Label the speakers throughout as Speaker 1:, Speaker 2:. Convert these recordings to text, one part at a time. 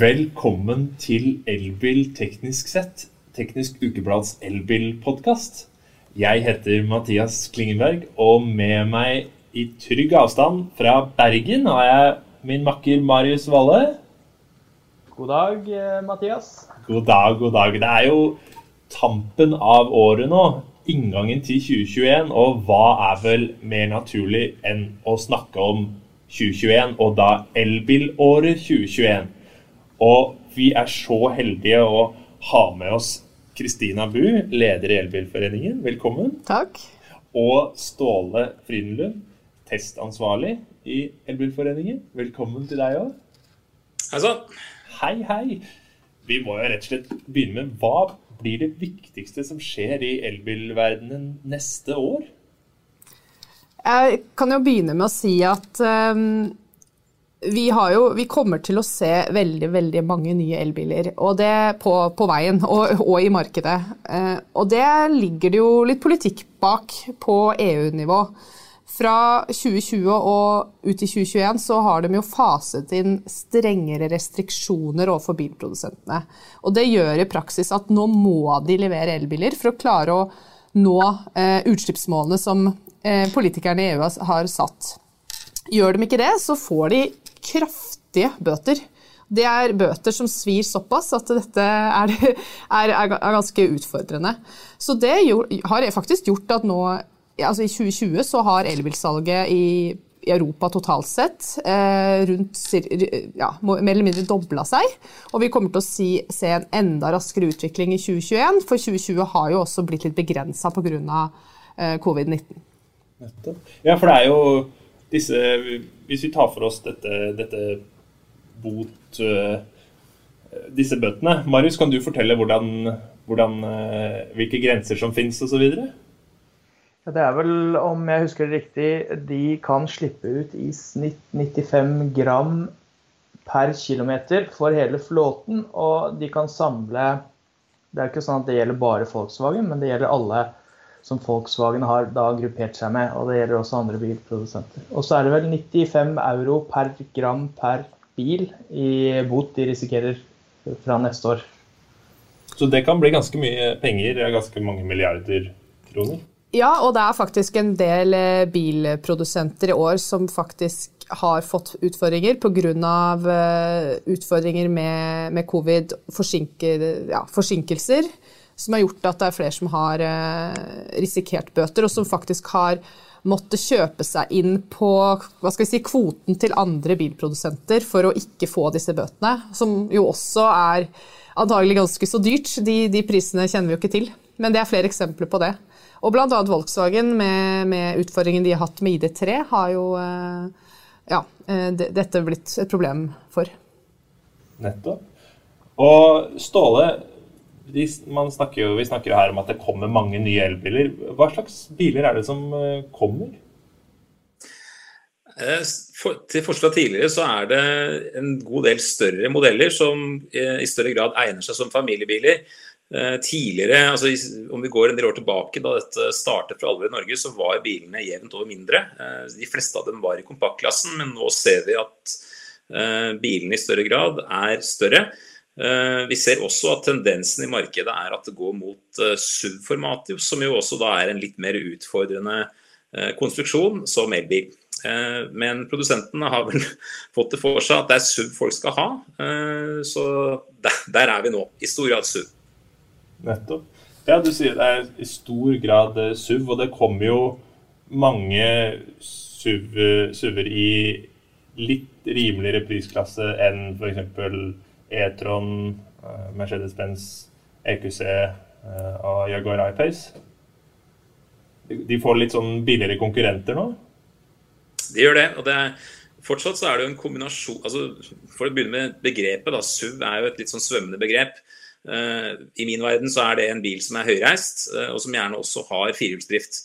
Speaker 1: Velkommen til Elbil teknisk sett, Teknisk Ukeblads elbilpodkast. Jeg heter Mathias Klingenberg, og med meg i trygg avstand fra Bergen har jeg min makker Marius Valle.
Speaker 2: God dag, eh, Mathias.
Speaker 1: God dag, god dag. Det er jo tampen av året nå. Inngangen til 2021. Og hva er vel mer naturlig enn å snakke om 2021, og da elbilåret 2021? Og vi er så heldige å ha med oss Kristina Bu, leder i Elbilforeningen. Velkommen.
Speaker 3: Takk.
Speaker 1: Og Ståle Frydenlund, testansvarlig i Elbilforeningen. Velkommen til deg òg.
Speaker 4: Hei sann.
Speaker 1: Hei, hei. Vi må jo rett og slett begynne med hva blir det viktigste som skjer i elbilverdenen neste år?
Speaker 3: Jeg kan jo begynne med å si at um, vi, jo, vi, kommer til å se veldig veldig mange nye elbiler og det på, på veien og, og, i markedet. Eh, og det ligger det jo litt politikk bak på EU-nivå. Fra 2020 og ut i 2021 så har de jo faset inn strengere restriksjoner overfor bilprodusentene. Og det gjør i praksis at nå må de levere elbiler for å klare å nå eh, utslippsmålene som eh, politikerne i EU har satt. Gjør de ikke det, så får de kraftige bøter. Det er bøter som svir såpass at dette er, er, er ganske utfordrende. Så det har faktisk gjort at nå, altså i 2020 så har elbilsalget i, Europa totalt sett eh, rundt ja, mer eller mindre dobla seg. Og vi kommer til å si, se en enda raskere utvikling i 2021, for 2020 har jo også blitt litt begrensa pga. Eh, covid-19.
Speaker 1: Ja, for det er jo disse Hvis vi tar for oss dette, dette bot uh, Disse bøtene. Marius, kan du fortelle hvordan, hvordan, uh, hvilke grenser som finnes osv.?
Speaker 2: Ja, det er vel, om jeg husker det riktig, de kan slippe ut i snitt 95 gram per km for hele flåten. Og de kan samle Det er ikke sånn at det gjelder bare Volkswagen, men det gjelder alle som Volkswagen har da gruppert seg med. Og det gjelder også andre bilprodusenter. Og så er det vel 95 euro per gram per bil i bot de risikerer fra neste år.
Speaker 1: Så det kan bli ganske mye penger, ganske mange milliarder kroner?
Speaker 3: Ja, og det er faktisk en del eh, bilprodusenter i år som faktisk har fått utfordringer pga. Eh, utfordringer med, med covid, ja, forsinkelser som har gjort at det er flere som har eh, risikert bøter, og som faktisk har måttet kjøpe seg inn på hva skal vi si, kvoten til andre bilprodusenter for å ikke få disse bøtene. Som jo også er antagelig ganske så dyrt. De, de prisene kjenner vi jo ikke til. Men det er flere eksempler på det. Og bl.a. Volkswagen med, med, utfordringen de har hatt med ID3, har jo eh, ja, eh, dette blitt et problem for.
Speaker 1: Nettopp. Og Ståle, snakker jo, vi snakker jo her om at det kommer mange nye elbiler. Hva slags biler er det som eh, kommer?
Speaker 4: For, til forskjell fra tidligere så er det en god del større modeller som eh, i større grad egner seg som familiebiler. Tidligere, altså om vi går en del år tilbake, da dette startet for alvor i Norge, så var bilene jevnt over mindre. De fleste av dem var i kompaktklassen, men nå ser vi at bilene i større grad er større. Eh, vi ser også at tendensen i markedet er at det går mot eh, SUV-format, som jo også da er en litt mer utfordrende eh, konstruksjon som elbil. Men produsentene har vel fått det for seg at det er SUV folk skal ha. Så der, er vi nå. I stor grad SUV.
Speaker 1: Nettopp. Ja, du sier det er i stor grad SUV, og det kommer jo mange SUV-er i litt rimeligere prisklasse enn f.eks. E-tron, eh, Mercedes-Benz EQC eh, og Jaguar I-Pace. De får litt sånn billigere konkurrenter nå?
Speaker 4: De gjør det. og det er, Fortsatt så er det jo en kombinasjon altså For å begynne med begrepet, da, SUV er jo et litt sånn svømmende begrep. Uh, I min verden så er det en bil som er høyreist, og som gjerne også har firehjulsdrift.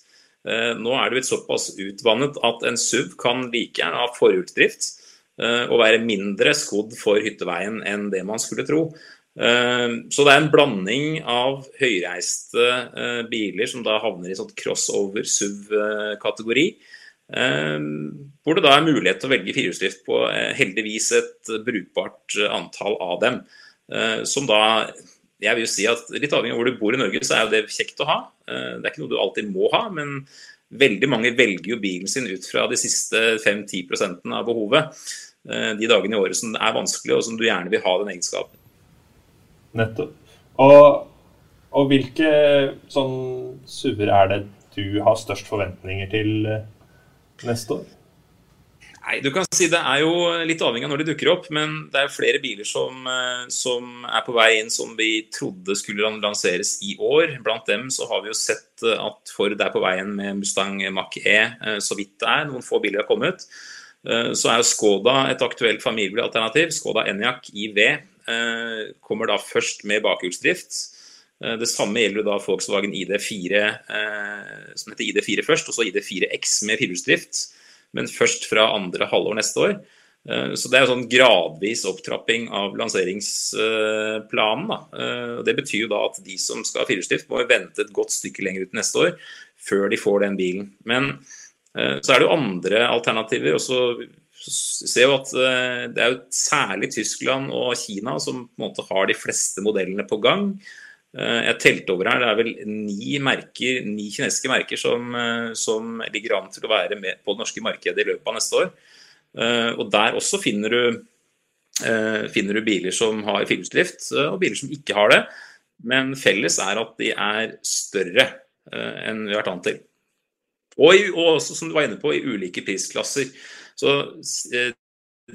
Speaker 4: Nå er det blitt såpass utvannet at en SUV kan like gjerne ha forhjulsdrift å eh, være mindre skodd for hytteveien enn det man skulle tro. Eh, så det er en blanding av høyreiste eh, biler som da havner i sånn crossover SUV-kategori. Hvor det da er mulighet til å velge firehjulsdrift på heldigvis et brukbart antall av dem. Som da jeg vil jo si at Litt avhengig av hvor du bor i Norge, så er jo det kjekt å ha. Det er ikke noe du alltid må ha, men veldig mange velger jo bilen sin ut fra de siste 5-10% av behovet. De dagene i året som er vanskelig, og som du gjerne vil ha den egenskapen.
Speaker 1: Nettopp. Og, og hvilke sånn SUV-er er det du har størst forventninger til eh, neste år?
Speaker 4: Nei, du kan si Det er jo litt avhengig av når de dukker opp, men det er flere biler som, eh, som, er på vei inn som vi trodde skulle lanseres i år. Blant dem så har vi jo sett eh, at Ford er på veien med Mustang Mach-E, så vidt det er. Noen få biler har kommet. Så er Skoda et aktuelt familiealternativ. Skoda Enyaq IV Eh, kommer da først med bakhjulsdrift. Eh, det samme gjelder da Volkswagen ID4, eh, som heter ID4 først, og så ID4X med firehjulsdrift. Men først fra andre halvår neste år. Så det er jo sånn gradvis opptrapping av lanseringsplanen. Da. Det betyr jo da at de som skal ha firehjulsdrift, må vente et godt stykke lenger ut neste år før de får den bilen. Men så er det jo andre alternativer. også ser jo at eh, det er jo særlig Tyskland og Kina som på en måte har de fleste modellene på gang. Eh, jeg telte over her, det er vel ni, merker, ni kinesiske merker som, eh, som, ligger an til å være med på det norske markedet i løpet av neste år. Og Der også finner du, finner du biler som har firehjulsdrift, og biler som ikke har det. Men felles er at de er større enn vi har vært vant til. Og, og også, som du var inne på, i ulike prisklasser. Så eh,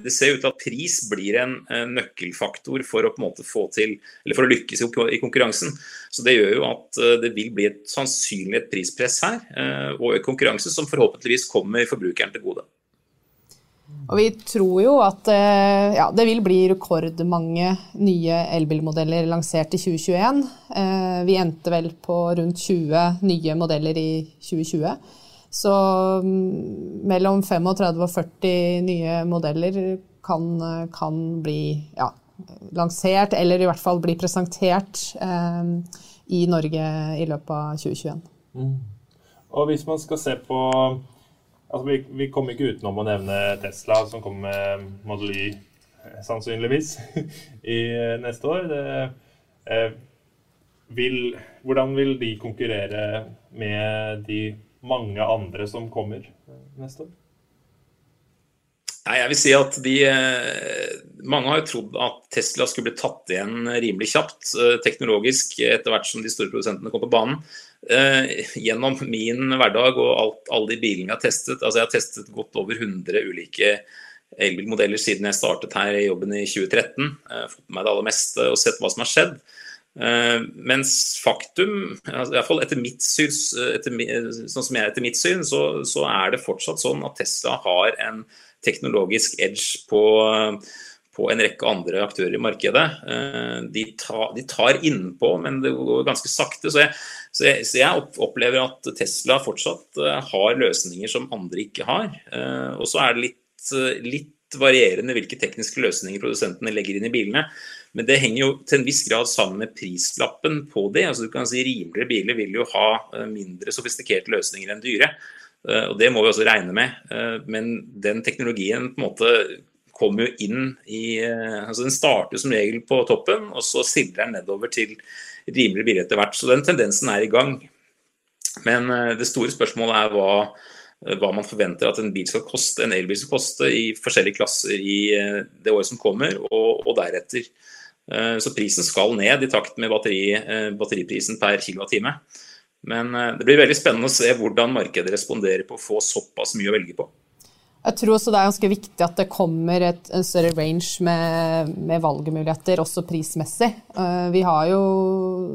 Speaker 4: det ser ut til at pris blir en nøkkelfaktor for å på en måte få til, eller for å lykkes i konkurransen. Så Det gjør jo at eh, det vil bli et sannsynlig et prispress her, eh, og en konkurranse som forhåpentligvis kommer forbrukeren til gode.
Speaker 3: Og Vi tror jo at ja, det vil bli rekordmange nye elbilmodeller lansert i 2021. Vi endte vel på rundt 20 nye modeller i 2020. Så mm, mellom 35 og 40 nye modeller kan, kan bli ja, lansert, eller i hvert fall bli presentert eh, i Norge i løpet av 2021. Mm.
Speaker 1: Og hvis man skal se på altså vi, vi, kommer ikke utenom å nevne Tesla, som kommer med Model Y sannsynligvis i neste år. Det, eh, vil, hvordan vil de konkurrere med de mange andre som kommer neste år?
Speaker 4: Nei, jeg vil si at de, eh, Mange har jo trodd at Tesla skulle bli tatt igjen rimelig kjapt eh, teknologisk etter hvert som de store produsentene kom på banen. Eh, gjennom min hverdag og alt, alle de bilene jeg har testet altså Jeg har testet godt over 100 ulike elbilmodeller siden jeg startet her i jobben i 2013. Fått med meg det aller meste og sett hva som har skjedd. Uh, mens faktum, altså, iallfall etter mitt eh, etter, sånn som jeg etter mitt syn, så, så, er det fortsatt sånn at Tesla har en teknologisk edge på, på en rekke andre aktører i markedet. Uh, de, ta, de, tar innpå, men det går ganske sakte. Så jeg, så jeg, så jeg opplever at Tesla fortsatt uh, har løsninger som andre ikke har. og så er det litt, litt varierende hvilke tekniske løsninger produsentene legger inn i bilene. Men det henger jo til en viss grad sammen med prislappen på det. altså du kan si Rimeligere biler vil jo ha eh, mindre sofistikerte løsninger enn dyre. Eh, og Det må vi også regne med. Eh, men den teknologien på en måte kommer jo inn i altså Den starter som regel på toppen, og så sildrer den nedover til rimeligere biler etter hvert. Så den tendensen er i gang. Men det store spørsmålet er hva, hva man forventer at en bil skal koste, en elbil skal koste i forskjellige klasser i det året som kommer, og, og deretter. Eh, så prisen skal ned i takt med batteri, eh, batteriprisen per kWh. Men eh, det blir veldig spennende å se hvordan markedet responderer på å få såpass mye å velge på.
Speaker 3: Jeg tror også det er ganske viktig at det kommer et, en større range med, med, valgmuligheter, også prismessig. Vi har jo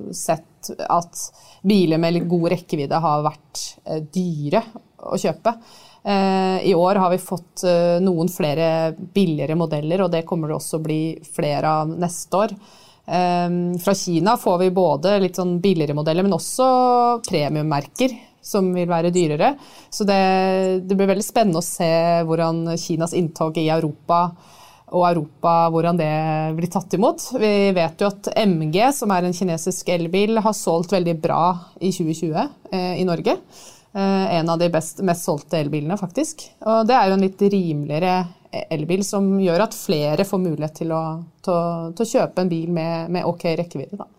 Speaker 3: sett at biler med god rekkevidde har vært dyre å kjøpe. Eh, I år har vi fått eh, noen flere billigere modeller, og det kommer det også å bli flere av neste år. Eh, fra Kina får vi både litt sånn billigere modeller, men også premiummerker som vil være dyrere. Så det, det blir veldig spennende å se hvordan Kinas inntog i Europa og Europa, hvordan det blir tatt imot. Vi vet jo at MG, som er en kinesisk elbil, har solgt veldig bra i 2020 eh, i Norge. en av de best, mest solgte elbilene, faktisk. Og det er jo en litt rimeligere elbil som gjør at flere får mulighet til å, til til å kjøpe en bil med, med OK rekkevidde. Da.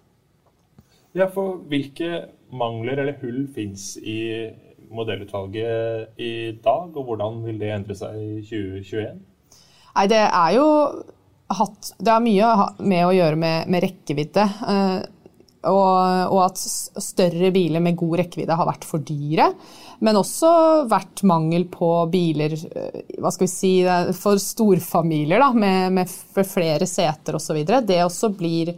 Speaker 1: Ja, for hvilke mangler eller hull fins i modellutvalget i dag, og hvordan vil det endre seg i 2021?
Speaker 3: Nei, det er jo hatt Det har mye med å gjøre med, med rekkevidde. Eh, og, og, at større biler med god rekkevidde har vært for dyre. Men også vært mangel på biler eh, hva skal vi si, for storfamilier da, med, med flere seter osv. Det også blir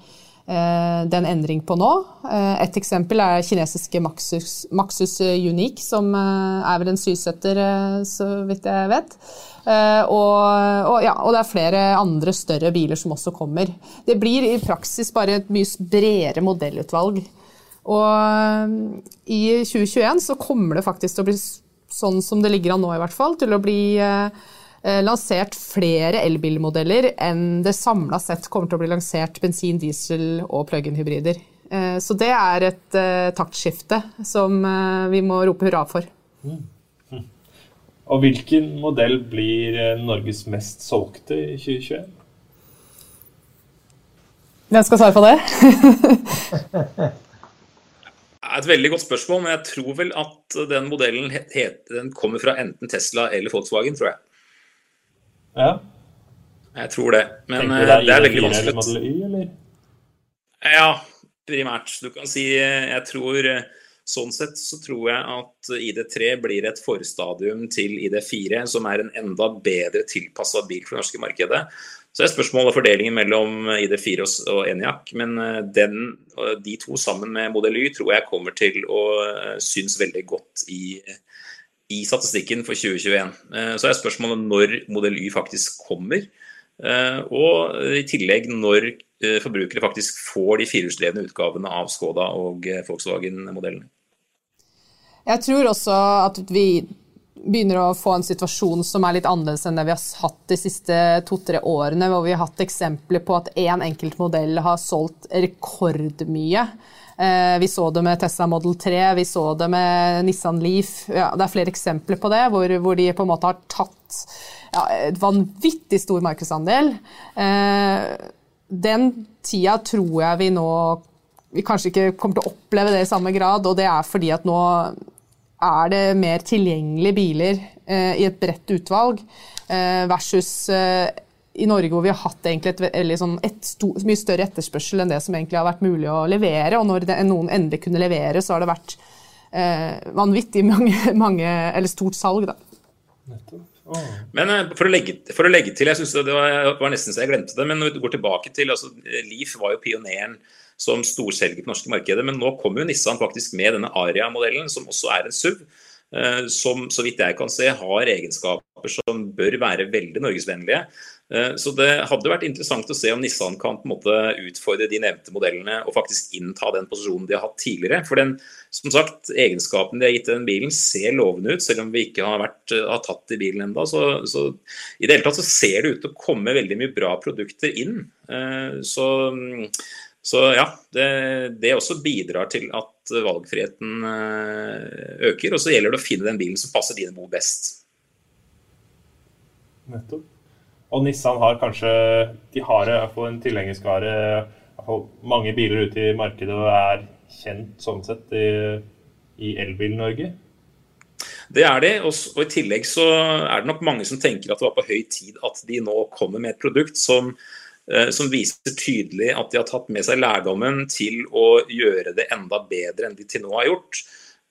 Speaker 3: eh, er en endring på nå. Eh, et eksempel er kinesiske Maxus, Maxus Unique, som eh, er vel en sysetter, eh, så vidt jeg vet. Eh, og, og, ja, og, det er flere andre større biler som også kommer. Det blir i praksis bare et mye bredere modellutvalg. Og eh, i 2021 så kommer det faktisk til å bli sånn som det ligger an nå, i hvert fall, til å bli eh, lansert flere elbilmodeller enn det samla sett kommer til å bli lansert bensin, diesel og plug-in-hybrider. Så det er et taktskifte som vi må rope hurra for. Mm.
Speaker 1: Og hvilken modell blir eh, Norges mest solgte i 2021?
Speaker 3: Hvem skal svare på det?
Speaker 4: Et veldig godt spørsmål, men jeg tror vel at den modellen het, den kommer fra enten Tesla eller Volkswagen, tror jeg.
Speaker 1: Ja.
Speaker 4: Jeg tror det. Men
Speaker 1: det,
Speaker 4: det, er veldig vanskelig.
Speaker 1: Model Y, eller?
Speaker 4: Ja, primært. Du kan si eh, Jeg tror Sånn sett så tror jeg at ID3 blir et forstadium til ID4, som er en enda bedre tilpassa bil for det norske markedet. Så er spørsmålet fordelingen mellom ID4 og Eniac. Men eh, den, de to sammen med Modell Y tror jeg kommer til å eh, synes veldig godt i, i statistikken for 2021. Eh, så er spørsmålet når Modell Y faktisk kommer. Og i tillegg når forbrukere faktisk får de firehjulsdrevne utgavene av Skoda og Volkswagen-modellene.
Speaker 3: Jeg tror også at vi begynner å få en situasjon som er litt annerledes enn det vi har hatt de siste to-tre årene, hvor vi har hatt eksempler på at én en enkelt modell har solgt rekordmye. Eh, vi så det med Tesla Model 3, vi så det med Nissan Leaf. Ja, det er flere eksempler på det, hvor, hvor de på en måte har tatt ja, et vanvittig stor markedsandel. Eh, den tida tror jeg vi nå vi kanskje ikke kommer til å oppleve det i samme grad, og det er fordi at nå er det mer tilgjengelige biler eh, i et bredt utvalg, eh, versus eh, i Norge hvor vi har hatt et, liksom et stor, mye større etterspørsel enn det som egentlig har vært mulig å levere. Og når det, noen endelig kunne levere, så har det vært eh, vanvittig mange, mange, eller stort salg. Da.
Speaker 4: Oh. Men eh, for å, legge, for å, legge, til, jeg synes det var, var, nesten så jeg glemte det, men når vi går tilbake til altså, Leaf var jo pioneren som storselger på norske markedet. Men nå kommer jo Nissan faktisk med denne Aria-modellen, som også er en SUV. Eh, som så vidt jeg kan se har egenskaper som bør være veldig norgesvennlige. Eh, så det hadde vært interessant å se om Nissan kan på en måte utfordre de nevnte modellene og faktisk innta den posisjonen de har hatt tidligere. For den som sagt, egenskapen de har gitt den bilen ser lovende ut, selv om vi ikke har, vært, eh, har tatt i bilen ennå. Så, så, i det hele tatt så ser det ut til å komme veldig mye bra produkter inn. Så mm, så ja, det, det, også bidrar til at valgfriheten eh, øker. Og så gjelder det å finne den bilen som passer dine behov best.
Speaker 1: Nettopp. Og Nissan har kanskje De har en tilhengerskare mange biler ute i markedet og er kjent sånn sett i, i Elbil-Norge?
Speaker 4: Det er de. Og, og, i tillegg så er det nok mange som tenker at det var på høy tid at de nå kommer med et produkt som som viser tydelig at de har tatt med seg lærdommen til å gjøre det enda bedre enn de til nå har gjort.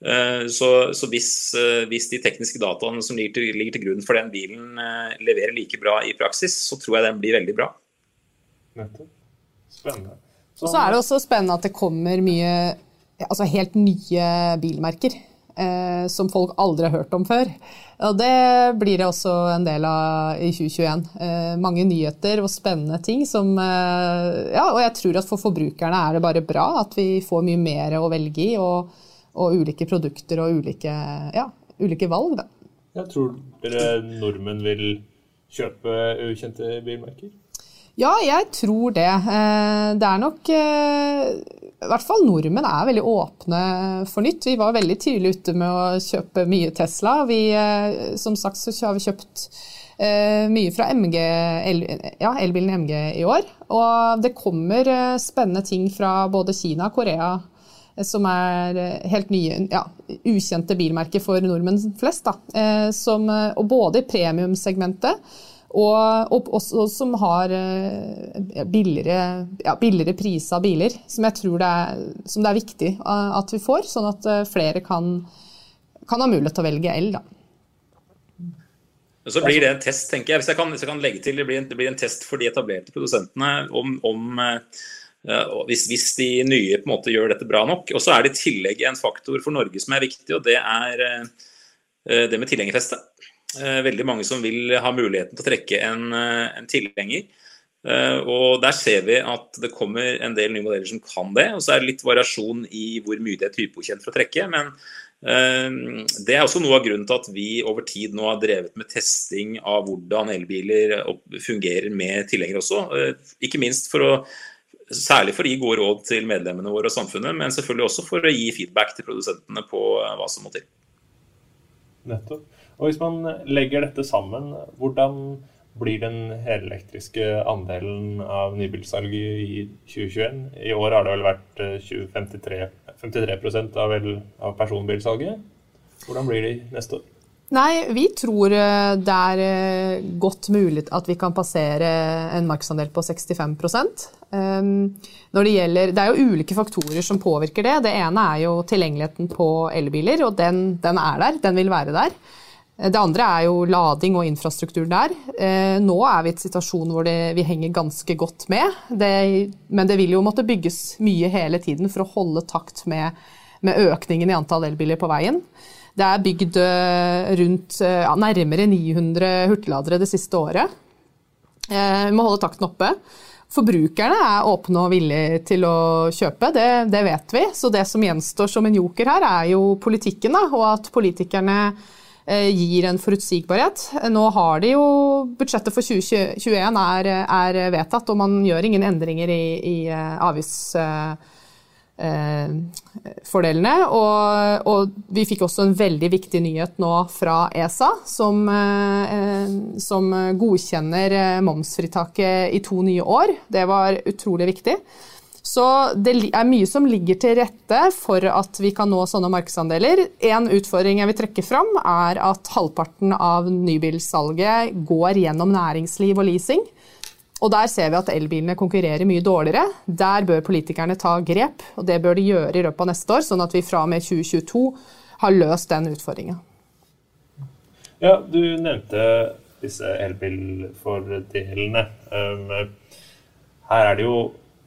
Speaker 4: Eh, så, så hvis, eh, hvis, de tekniske dataene som ligger til, ligger til, grunn for den bilen leverer like bra i praksis, så tror jeg den blir veldig bra.
Speaker 1: Spennende.
Speaker 3: Så, så er det også spennende at det kommer mye altså helt nye bilmerker eh, som folk aldri har hørt om før. Og det blir det også en del av i 2021. Eh, mange nyheter og spennende ting som eh, Ja, og jeg tror at for forbrukerne er det bare bra at vi får mye mer å velge i, og, og ulike produkter og ulike, ja, ulike valg, da.
Speaker 1: Jeg tror dere nordmenn vil kjøpe ukjente bilmerker?
Speaker 3: Ja, jeg tror det. Eh, det er nok eh, i hvert fall nordmenn er veldig åpne for nytt. Vi var veldig tidlig ute med å kjøpe mye Tesla. Vi, som sagt så har vi kjøpt mye fra MG, el, ja, elbilen MG i år. Og det kommer spennende ting fra både Kina og Korea som er helt nye, ja, ukjente bilmerker for nordmenn flest. Da. Som, og både i premiumsegmentet og, og også som har eh, billigere, ja, billigere prisa biler, som jeg tror det er, det er viktig eh, at vi får, sånn at eh, flere kan, kan ha mulighet til å velge el. Da.
Speaker 4: Så blir det en test, tenker jeg. Hvis jeg kan, hvis jeg kan legge til, det blir, en, det blir, en, test for de etablerte produsentene om, om hvis, hvis, de nye på en måte gjør dette bra nok. Og så er det i tillegg en faktor for Norge som er viktig, og det er det med tilhengerfeste. Eh, veldig mange som vil ha muligheten til å trekke en, eh, en tilhenger. Eh, og Der ser vi at det kommer en del nye modeller som kan det. og Så er det litt variasjon i hvor mye det er typegodkjent for å trekke. Men det er også noe av grunnen til at vi over tid nå har drevet med testing av hvordan elbiler fungerer med tilhenger også. Ikke minst for å Særlig for å gi gode råd til medlemmene våre og samfunnet, men selvfølgelig også for å gi feedback til produsentene på hva som må til.
Speaker 1: Nettopp. Og Hvis man legger dette sammen, hvordan blir den helelektriske andelen av nybilsalget i 2021? I år har det vel vært 53, eh, 53 av, av personbilsalget. Hvordan blir det neste år?
Speaker 3: Nei, vi tror eh, det er eh, godt mulig at vi kan passere en markedsandel på 65% ehm, Når det, gjelder, det er jo ulike faktorer som påvirker det. Det ene er jo tilgjengeligheten på elbiler, og den, den er der. Den vil være der. Det andre er jo lading og infrastruktur der. Eh, nå er vi i et situasjon hvor det, vi henger ganske godt med. Det, men det vil jo måtte bygges mye hele tiden for å holde takt med, med økningen i antall elbiler på veien. Det er bygd eh, rundt eh, ja, nærmere 900 hurtigladere det siste året. Vi må holde takten oppe. Forbrukerne er åpne og villige til å kjøpe, det, det vet vi. Så det som gjenstår som en joker her, er jo politikken, da, og at politikerne Eh, gir en forutsigbarhet. Nå har de jo Budsjettet for 2021 er, er vedtatt, og man gjør ingen endringer i, i eh, avgiftsfordelene. Eh, og, og, vi fikk også en veldig viktig nyhet nå fra ESA, som, som godkjenner momsfritaket i to nye år. Det var utrolig viktig. Så det er mye som ligger til rette for at vi kan nå sånne markedsandeler. En utfordring jeg vil trekke fram, er at halvparten av nybilsalget går gjennom næringsliv og leasing. Og der ser vi at elbilene konkurrerer mye dårligere. Der bør politikerne ta grep, og det bør de gjøre i løpet av neste år, sånn at vi fra og med 2022 har løst den utfordringa.
Speaker 1: Ja, du nevnte disse elbilfordelene. Um, her er det jo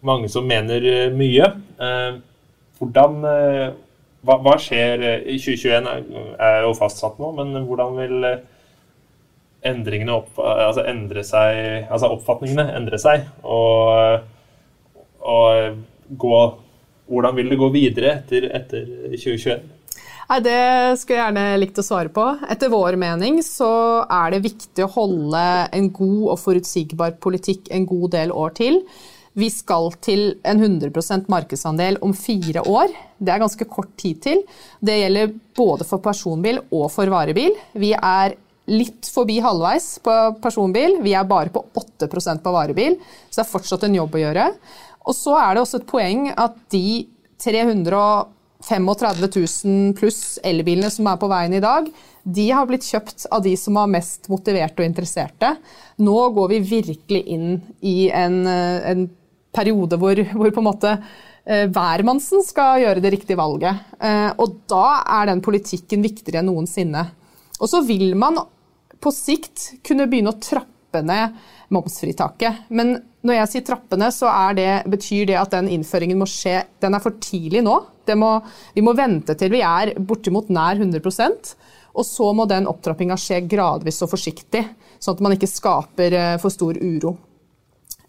Speaker 1: mange som mener eh, mye. Eh, hvordan eh, hva, skjer i 2021 er jo fastsatt nå, men hvordan vil endringene opp, altså endre seg, altså oppfatningene endre seg? Og, og gå, hvordan vil det gå videre etter, etter 2021?
Speaker 3: Nei, Det skulle jeg gjerne likt å svare på. Etter vår mening så er det viktig å holde en god og forutsigbar politikk en god del år til. Vi skal til en 100% markedsandel om fire år. Det er ganske kort tid til. Det gjelder både for personbil og for varebil. Vi er litt forbi halvveis på personbil. Vi er bare på 8% på varebil, så det er fortsatt en jobb å gjøre. Og så er det også et poeng at de 335 000 pluss elbilene som er på veien i dag, de har blitt kjøpt av de som var mest motiverte og interesserte. Nå går vi virkelig inn i en, en periode hvor, hvor på en måte eh, hvermannsen skal gjøre det riktige valget. Eh, og da er den politikken viktigere enn noensinne. Og så vil man på sikt kunne begynne å trappe ned momsfritaket. Men når jeg sier trappene, så det, betyr det at den innføringen må skje Den er for tidlig nå. Må, vi må vente til vi er bortimot nær 100% og så må den opptrappinga skje gradvis og forsiktig, sånn at man ikke skaper eh, for stor uro.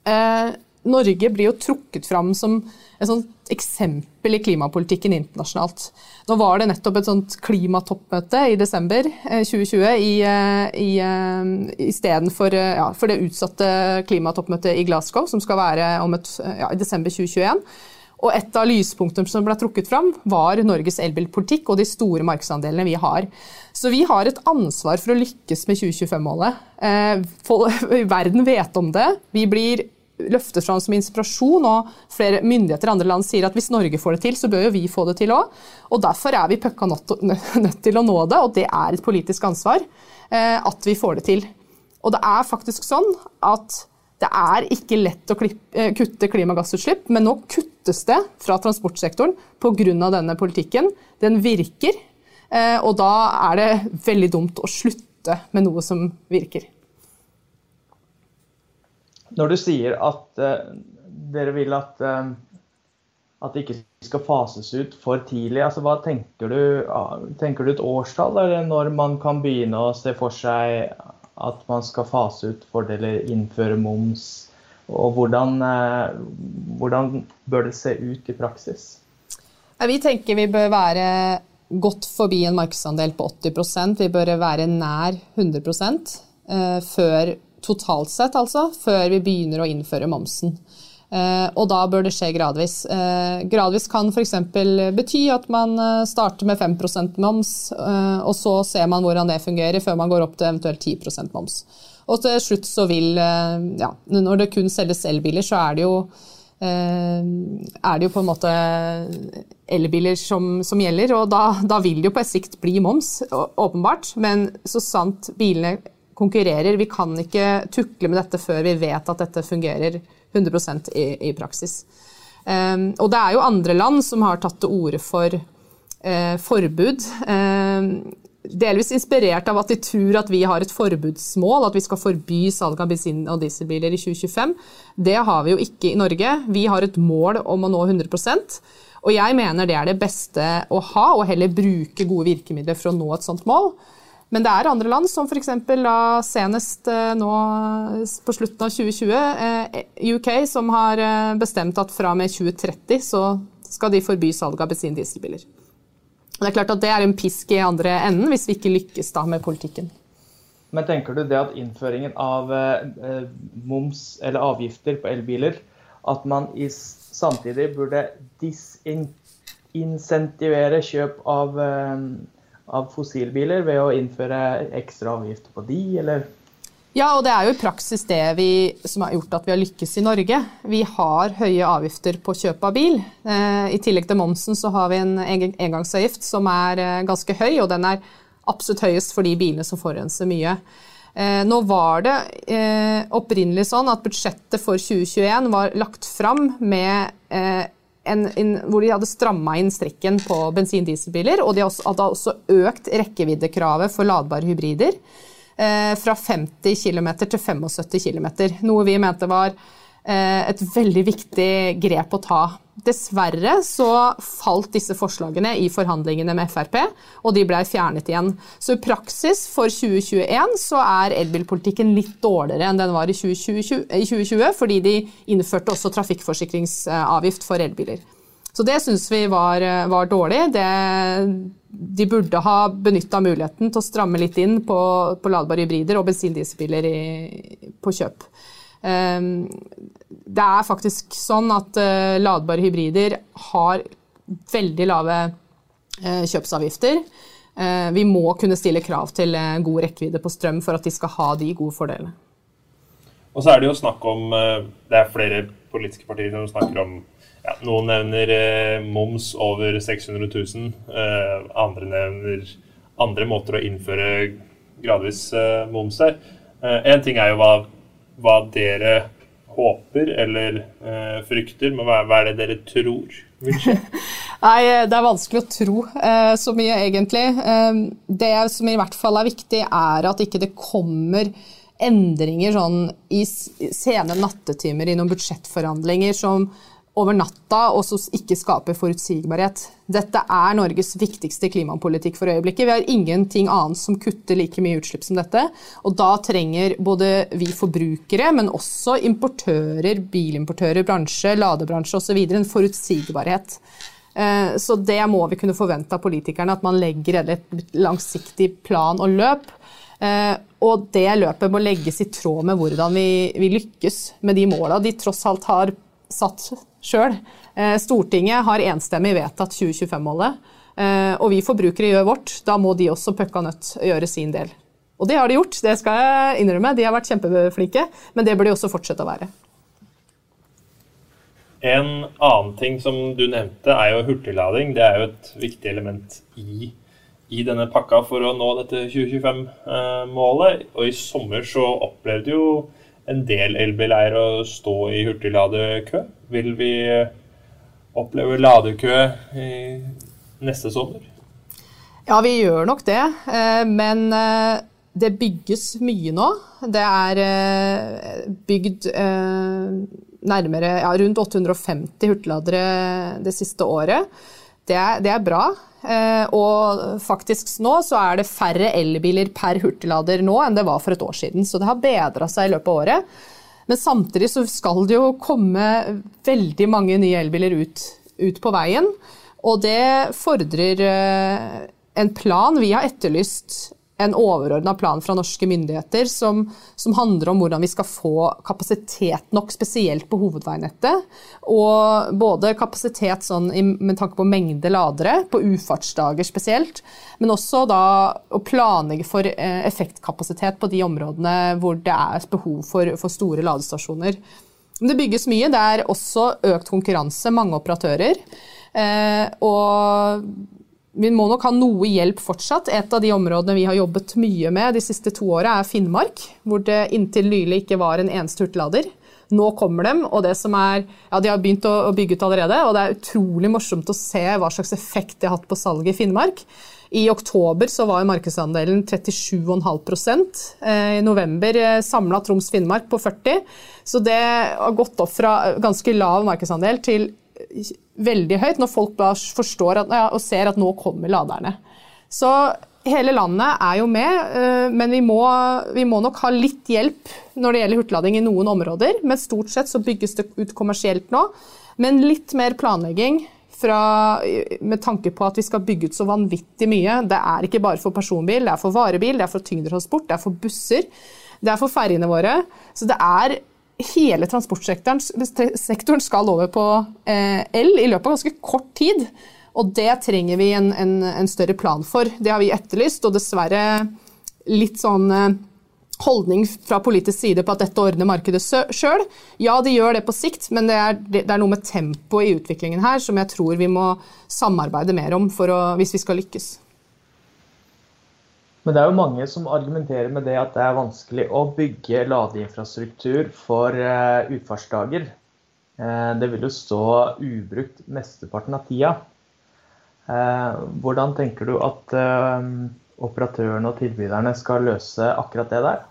Speaker 3: Eh, Norge blir jo trukket fram som et sånt eksempel i klimapolitikken internasjonalt. Nå var det nettopp et sånt klimatoppmøte i desember 2020 eh, i, eh, i, eh, istedenfor ja, for det utsatte klimatoppmøtet i Glasgow, som skal være et, ja, i desember 2021. Og et av lyspunktene som ble trukket fram, var Norges elbilpolitikk og de store markedsandelene vi har. Så vi har et ansvar for å lykkes med 2025-målet. Eh, verden vet om det. Vi blir løftet fram som inspirasjon, og flere myndigheter i andre land sier at hvis Norge får det til, så bør jo vi få det til òg. Og derfor er vi pucka nødt til å nå det, og det er et politisk ansvar eh, at vi får det til. Og det er faktisk sånn at det er ikke lett å eh, kutte klimagassutslipp, men nå kuttes det fra transportsektoren pga. denne politikken. Den virker, eh, og da er det veldig dumt å slutte med noe som virker.
Speaker 2: Når du sier at uh, dere vil at, uh, at det ikke skal fases ut for tidlig, altså hva tenker du, uh, tenker du et årstall, eller når man kan begynne å se for seg at man skal fase ut fordeler, innføre moms? Og hvordan, eh, hvordan bør det se ut i praksis?
Speaker 3: Vi tenker vi bør være godt forbi en markedsandel på 80% Vi bør være nær 100 eh, før totalt sett, altså, før vi begynner å innføre momsen. Eh, og da bør det skje gradvis. Eh, gradvis kan f.eks. bety at man eh, starter med 5% moms, og så ser man hvordan det fungerer, før man går opp til eventuelt 10% moms. Og til slutt så vil ja, Når det kun selges elbiler, så er det jo er det jo på en måte elbiler som, som gjelder, og da, da, vil det jo på et sikt bli moms, åpenbart. Men så sant bilene konkurrerer, vi kan ikke tukle med dette før vi vet at dette fungerer 100 i, i praksis. Um, og det er jo andre land som har tatt til orde for uh, forbud. Um, delvis inspirert av at de tror at vi har et forbudsmål, at vi skal forby salg av bensin- og dieselbiler i 2025. Det har vi jo ikke i Norge. Vi har et mål om å nå 100% og jeg mener det er det beste å ha, og heller bruke gode virkemidler for å nå et sånt mål. Men det er andre land, som f.eks. senest eh, nå på slutten av 2020, eh, UK, som har eh, bestemt at fra og med 2030 så skal de forby salg av bensin-dieselbiler. Det er klart at det er en pisk i andre enden hvis vi ikke lykkes da med politikken.
Speaker 2: Men tenker du det at innføringen av moms eller avgifter på elbiler, at man samtidig burde disinsentivere kjøp av av fossilbiler ved å innføre ekstra avgifter på de, eller?
Speaker 3: Ja, og det er jo i praksis det vi, som har gjort at vi har lykkes i Norge. Vi har høye avgifter på kjøp av bil. Eh, I tillegg til momsen så har vi en engangsavgift som er eh, ganske høy, og den er absolutt høyest for de bilene som forurenser mye. Eh, nå var det opprinnelig sånn at budsjettet for 2021 var lagt fram med en, en, hvor de hadde stramma inn strikken på bensin-dieselbiler. Og de hadde også økt rekkeviddekravet for ladbare hybrider eh, fra 50 km til 75 km. Noe vi mente var eh, et veldig viktig grep å ta. Dessverre så falt disse forslagene i forhandlingene med Frp, og de ble fjernet igjen. Så i praksis for 2021 så er elbilpolitikken litt dårligere enn den var i 2020, i 2020 fordi de innførte også trafikkforsikringsavgift for elbiler. Så det syns vi var, var dårlig. Det, de burde ha benytta muligheten til å stramme litt inn på, på ladbare hybrider og bensin-dieselbiler på kjøp. Um, det er faktisk sånn at uh, ladbare hybrider har veldig lave uh, kjøpsavgifter. Uh, vi må kunne stille krav til god rekkevidde på strøm for at de skal ha de gode fordelene.
Speaker 1: Og så er det jo snakk om Det er flere politiske partier som snakker om ja, Noen nevner moms over 600 000. andre nevner andre måter å innføre gradvis moms her. En ting er jo hva, hva dere håper eller eh, frykter, men hva, hva, er det dere tror vil skje?
Speaker 3: Nei, eh, Det er vanskelig å tro eh, så mye, egentlig. Eh, det som i hvert fall er viktig, er at ikke det kommer endringer sånn i sene nattetimer i noen budsjettforhandlinger som over natta og som ikke skaper forutsigbarhet. Dette er Norges viktigste klimapolitikk for øyeblikket. Vi har ingenting annet som kutter like mye utslipp som dette. Og da trenger både vi forbrukere, men også importører, bilimportører, bransje, ladebransje osv. en forutsigbarhet. Eh, så det må vi kunne forvente av politikerne, at man legger et langsiktig plan og løp. Eh, og det løpet må legges i tråd med hvordan vi, vi lykkes med de måla de tross alt har satt sjøl. Eh, Stortinget har enstemmig vedtatt 2025-målet, eh, og vi forbrukere gjør vårt. Da må de også pøkka nødt gjøre sin del. Og det har de gjort, det skal jeg innrømme. De har vært kjempeflinke, men det bør de også fortsette å være.
Speaker 1: En annen ting som du nevnte, er jo hurtiglading. Det er jo et viktig element i, i denne pakka for å nå dette 2025-målet. Og i sommer så opplevde jo en del elbileiere å stå i hurtigladekø. Vil vi oppleve ladekø i neste sommer?
Speaker 3: Ja, vi gjør nok det. Eh, men eh, det bygges mye nå. Det er eh, bygd nærmere ja, rundt 850 hurtigladere det siste året. Det er, det er bra. Eh, og faktisk nå så er det færre elbiler per hurtiglader nå enn det var for et år siden. Så det har bedra seg i løpet av året. Men samtidig så skal det jo komme veldig mange nye elbiler ut, ut på veien. Og det fordrer eh, en plan. Vi har etterlyst en overordna plan fra norske myndigheter som, som, handler om hvordan vi skal få kapasitet nok, spesielt på hovedveinettet. Og både kapasitet sånn, med tanke på mengde ladere, på ufartsdager spesielt, men også da å planlegge for eh, effektkapasitet på de områdene hvor det er behov for, for store ladestasjoner. Men det bygges mye. Det er også økt konkurranse, mange operatører. Eh, og vi må nok ha noe hjelp fortsatt. Et av de områdene vi har jobbet mye med de siste to åra, er Finnmark, hvor det inntil nylig ikke var en eneste hurtiglader. Nå kommer de, og det som er, ja, de har begynt å, bygge ut allerede. Og det er utrolig morsomt å se hva slags effekt de har hatt på salget i Finnmark. I oktober så var markedsandelen 37,5 eh, I november eh, samla Troms Finnmark på 40 Så det har gått opp fra ganske lav markedsandel til veldig høyt når folk bare forstår at, ja, og ser at nå kommer laderne. Så hele landet er jo med, eh, men vi må, vi må, nok ha litt hjelp når det gjelder hurtiglading i noen områder. Men stort sett så bygges det ut kommersielt nå. Men litt mer planlegging fra, med tanke på at vi skal bygge ut så vanvittig mye. Det er ikke bare for personbil, det er for varebil, det er for tyngdetransport, det er for busser. Det er for ferjene våre. Så det er hele transportsektoren skal over på eh, el i løpet av ganske kort tid. Og det trenger vi en, en, en, større plan for. Det har vi etterlyst, og dessverre litt sånn eh, holdning fra politisk side på at dette ordner markedet sjøl. Ja, de gjør det på sikt, men det er, det er noe med tempoet i utviklingen her som jeg tror vi må samarbeide mer om å, hvis vi skal lykkes.
Speaker 2: Men det er jo mange som argumenterer med det at det er vanskelig å bygge ladeinfrastruktur for uh, utfartsdager. Uh, det vil jo stå ubrukt mesteparten av tida. Uh, hvordan tenker du at operatørene og tilbyderne skal løse akkurat det der?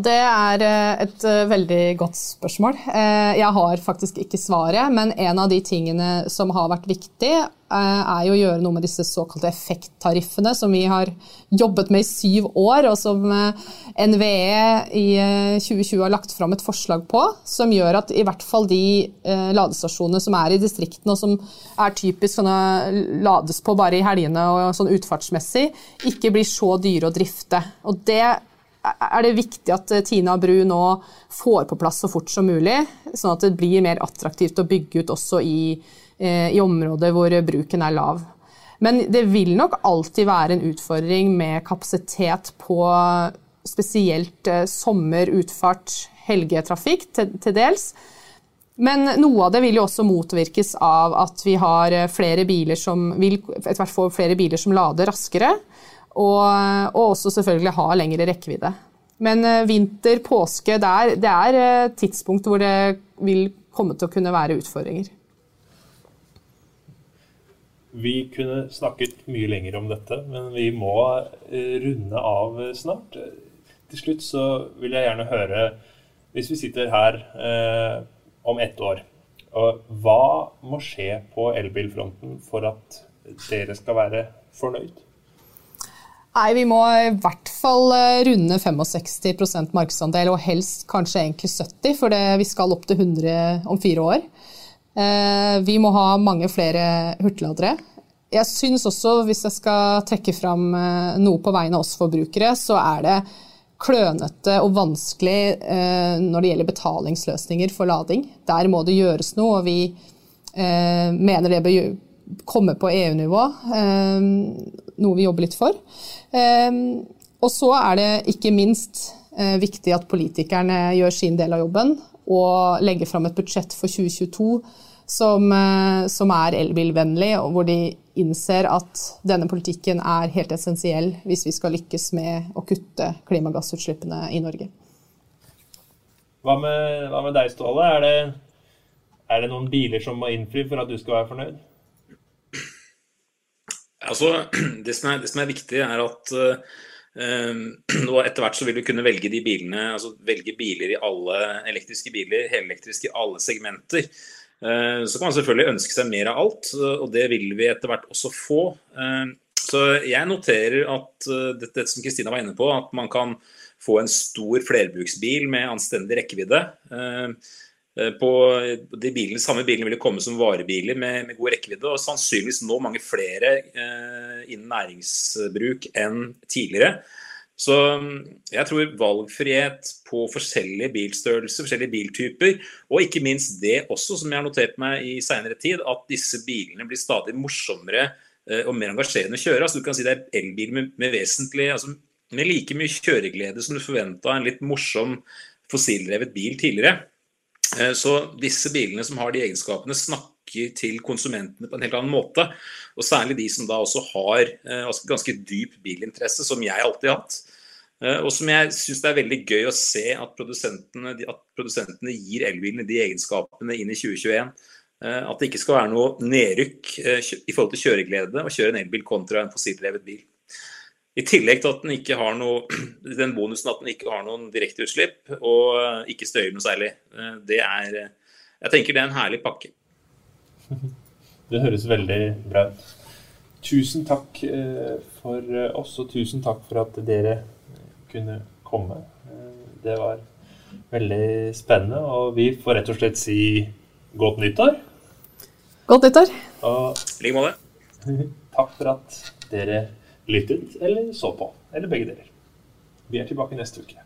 Speaker 3: Det er eh, et eh, veldig godt spørsmål. Eh, jeg har faktisk ikke svaret, men en av de tingene som har vært viktig, er jo å gjøre noe med disse såkalte effekttariffene som vi har jobbet med i syv år, og som NVE i 2020 har lagt fram et forslag på, som gjør at i hvert fall de ladestasjonene som er i distriktene, og som er typisk sånne lades på bare i helgene og sånn utfartsmessig, ikke blir så dyre å drifte. Og det er det viktig at eh, Tina Bru nå får på plass så fort som mulig, sånn at det blir mer attraktivt å bygge ut også i, eh, i områder hvor bruken er lav. Men det vil nok alltid være en utfordring med kapasitet på spesielt eh, sommer, utfart, helgetrafikk til, til dels. Men noe av det vil jo også motvirkes av at vi har flere biler som vil etter hvert få flere biler som lader raskere. Og, og også selvfølgelig ha lengre rekkevidde. Men eh, vinter, påske, det er, det er eh, tidspunkt hvor det vil komme til å kunne være utfordringer.
Speaker 1: Vi kunne snakket mye lenger om dette, men vi må eh, runde av snart. Til slutt så vil jeg gjerne høre, hvis vi sitter her eh, om ett år, hva må skje på elbilfronten for at dere skal være fornøyd?
Speaker 3: Nei, Vi må i hvert fall eh, runde 65 markedsandel, og helst kanskje egentlig 70 for det, vi skal opp til 100 om fire år. Eh, vi må ha mange flere hurtigladere. Jeg syns også, hvis jeg skal trekke fram eh, noe på vegne av oss forbrukere, så er det klønete og vanskelig når det gjelder betalingsløsninger for lading. Der må det gjøres noe. og vi mener det bør komme på EU-nivå, noe vi jobber litt for. Og så er det ikke minst viktig at politikerne gjør sin del av jobben og legger fram et budsjett for 2022 som, som er elbilvennlig, og hvor de innser at denne politikken er helt essensiell hvis vi skal lykkes med å kutte klimagassutslippene i Norge.
Speaker 1: Hva med, hva med deg, Ståle? Er det, er det, noen biler som må innfri for at du skal være fornøyd?
Speaker 4: Altså, det som er, det som er viktig, er at uh, nå etter hvert så vil du kunne velge de bilene, altså velge biler i alle elektriske biler, helelektriske i alle segmenter. Uh, så kan man selvfølgelig ønske seg mer av alt, og det vil vi etter hvert også få. Uh, så jeg noterer at dette som Kristina var inne på, at man kan få en stor flerbruksbil med anstendig rekkevidde. Eh, eh, på de bilene, samme bilene vil komme som varebiler med, med, god rekkevidde, og sannsynligvis nå mange flere eh, innen næringsbruk enn tidligere. Så mm, jeg tror valgfrihet på forskjellige bilstørrelser, forskjellige biltyper, og ikke minst det også, som jeg har notert meg i seinere tid, at disse bilene blir stadig morsommere og mer engasjerende å kjøre. Altså, du kan si det er elbil med, med vesentlig altså, med like mye kjøreglede som du forventa en litt morsom fossildrevet bil tidligere. Eh, så disse bilene som har de egenskapene, snakker til konsumentene på en helt annen måte. Og særlig de som da også har eh, altså ganske dyp bilinteresse, som jeg alltid har hatt. Eh, og som jeg syns det er veldig gøy å se at produsentene, at produsentene gir elbilene de egenskapene inn i 2021. At det ikke skal være noe nedrykk i forhold til kjøreglede å kjøre en elbil kontra en fossildrevet bil. I tillegg til at den ikke har noe, den bonusen at den ikke har noen direkteutslipp og eh, ikke støyer noe særlig. Eh, det er eh, Jeg tenker det er en herlig pakke.
Speaker 1: Det høres veldig bra ut. Tusen takk for oss, og tusen takk for at dere kunne komme. Det var veldig spennende, og vi får rett og slett si godt nyttår.
Speaker 3: Godt nyttår.
Speaker 4: I like måte.
Speaker 1: Takk for at dere lyttet eller så på, eller begge deler. Vi er tilbake neste uke.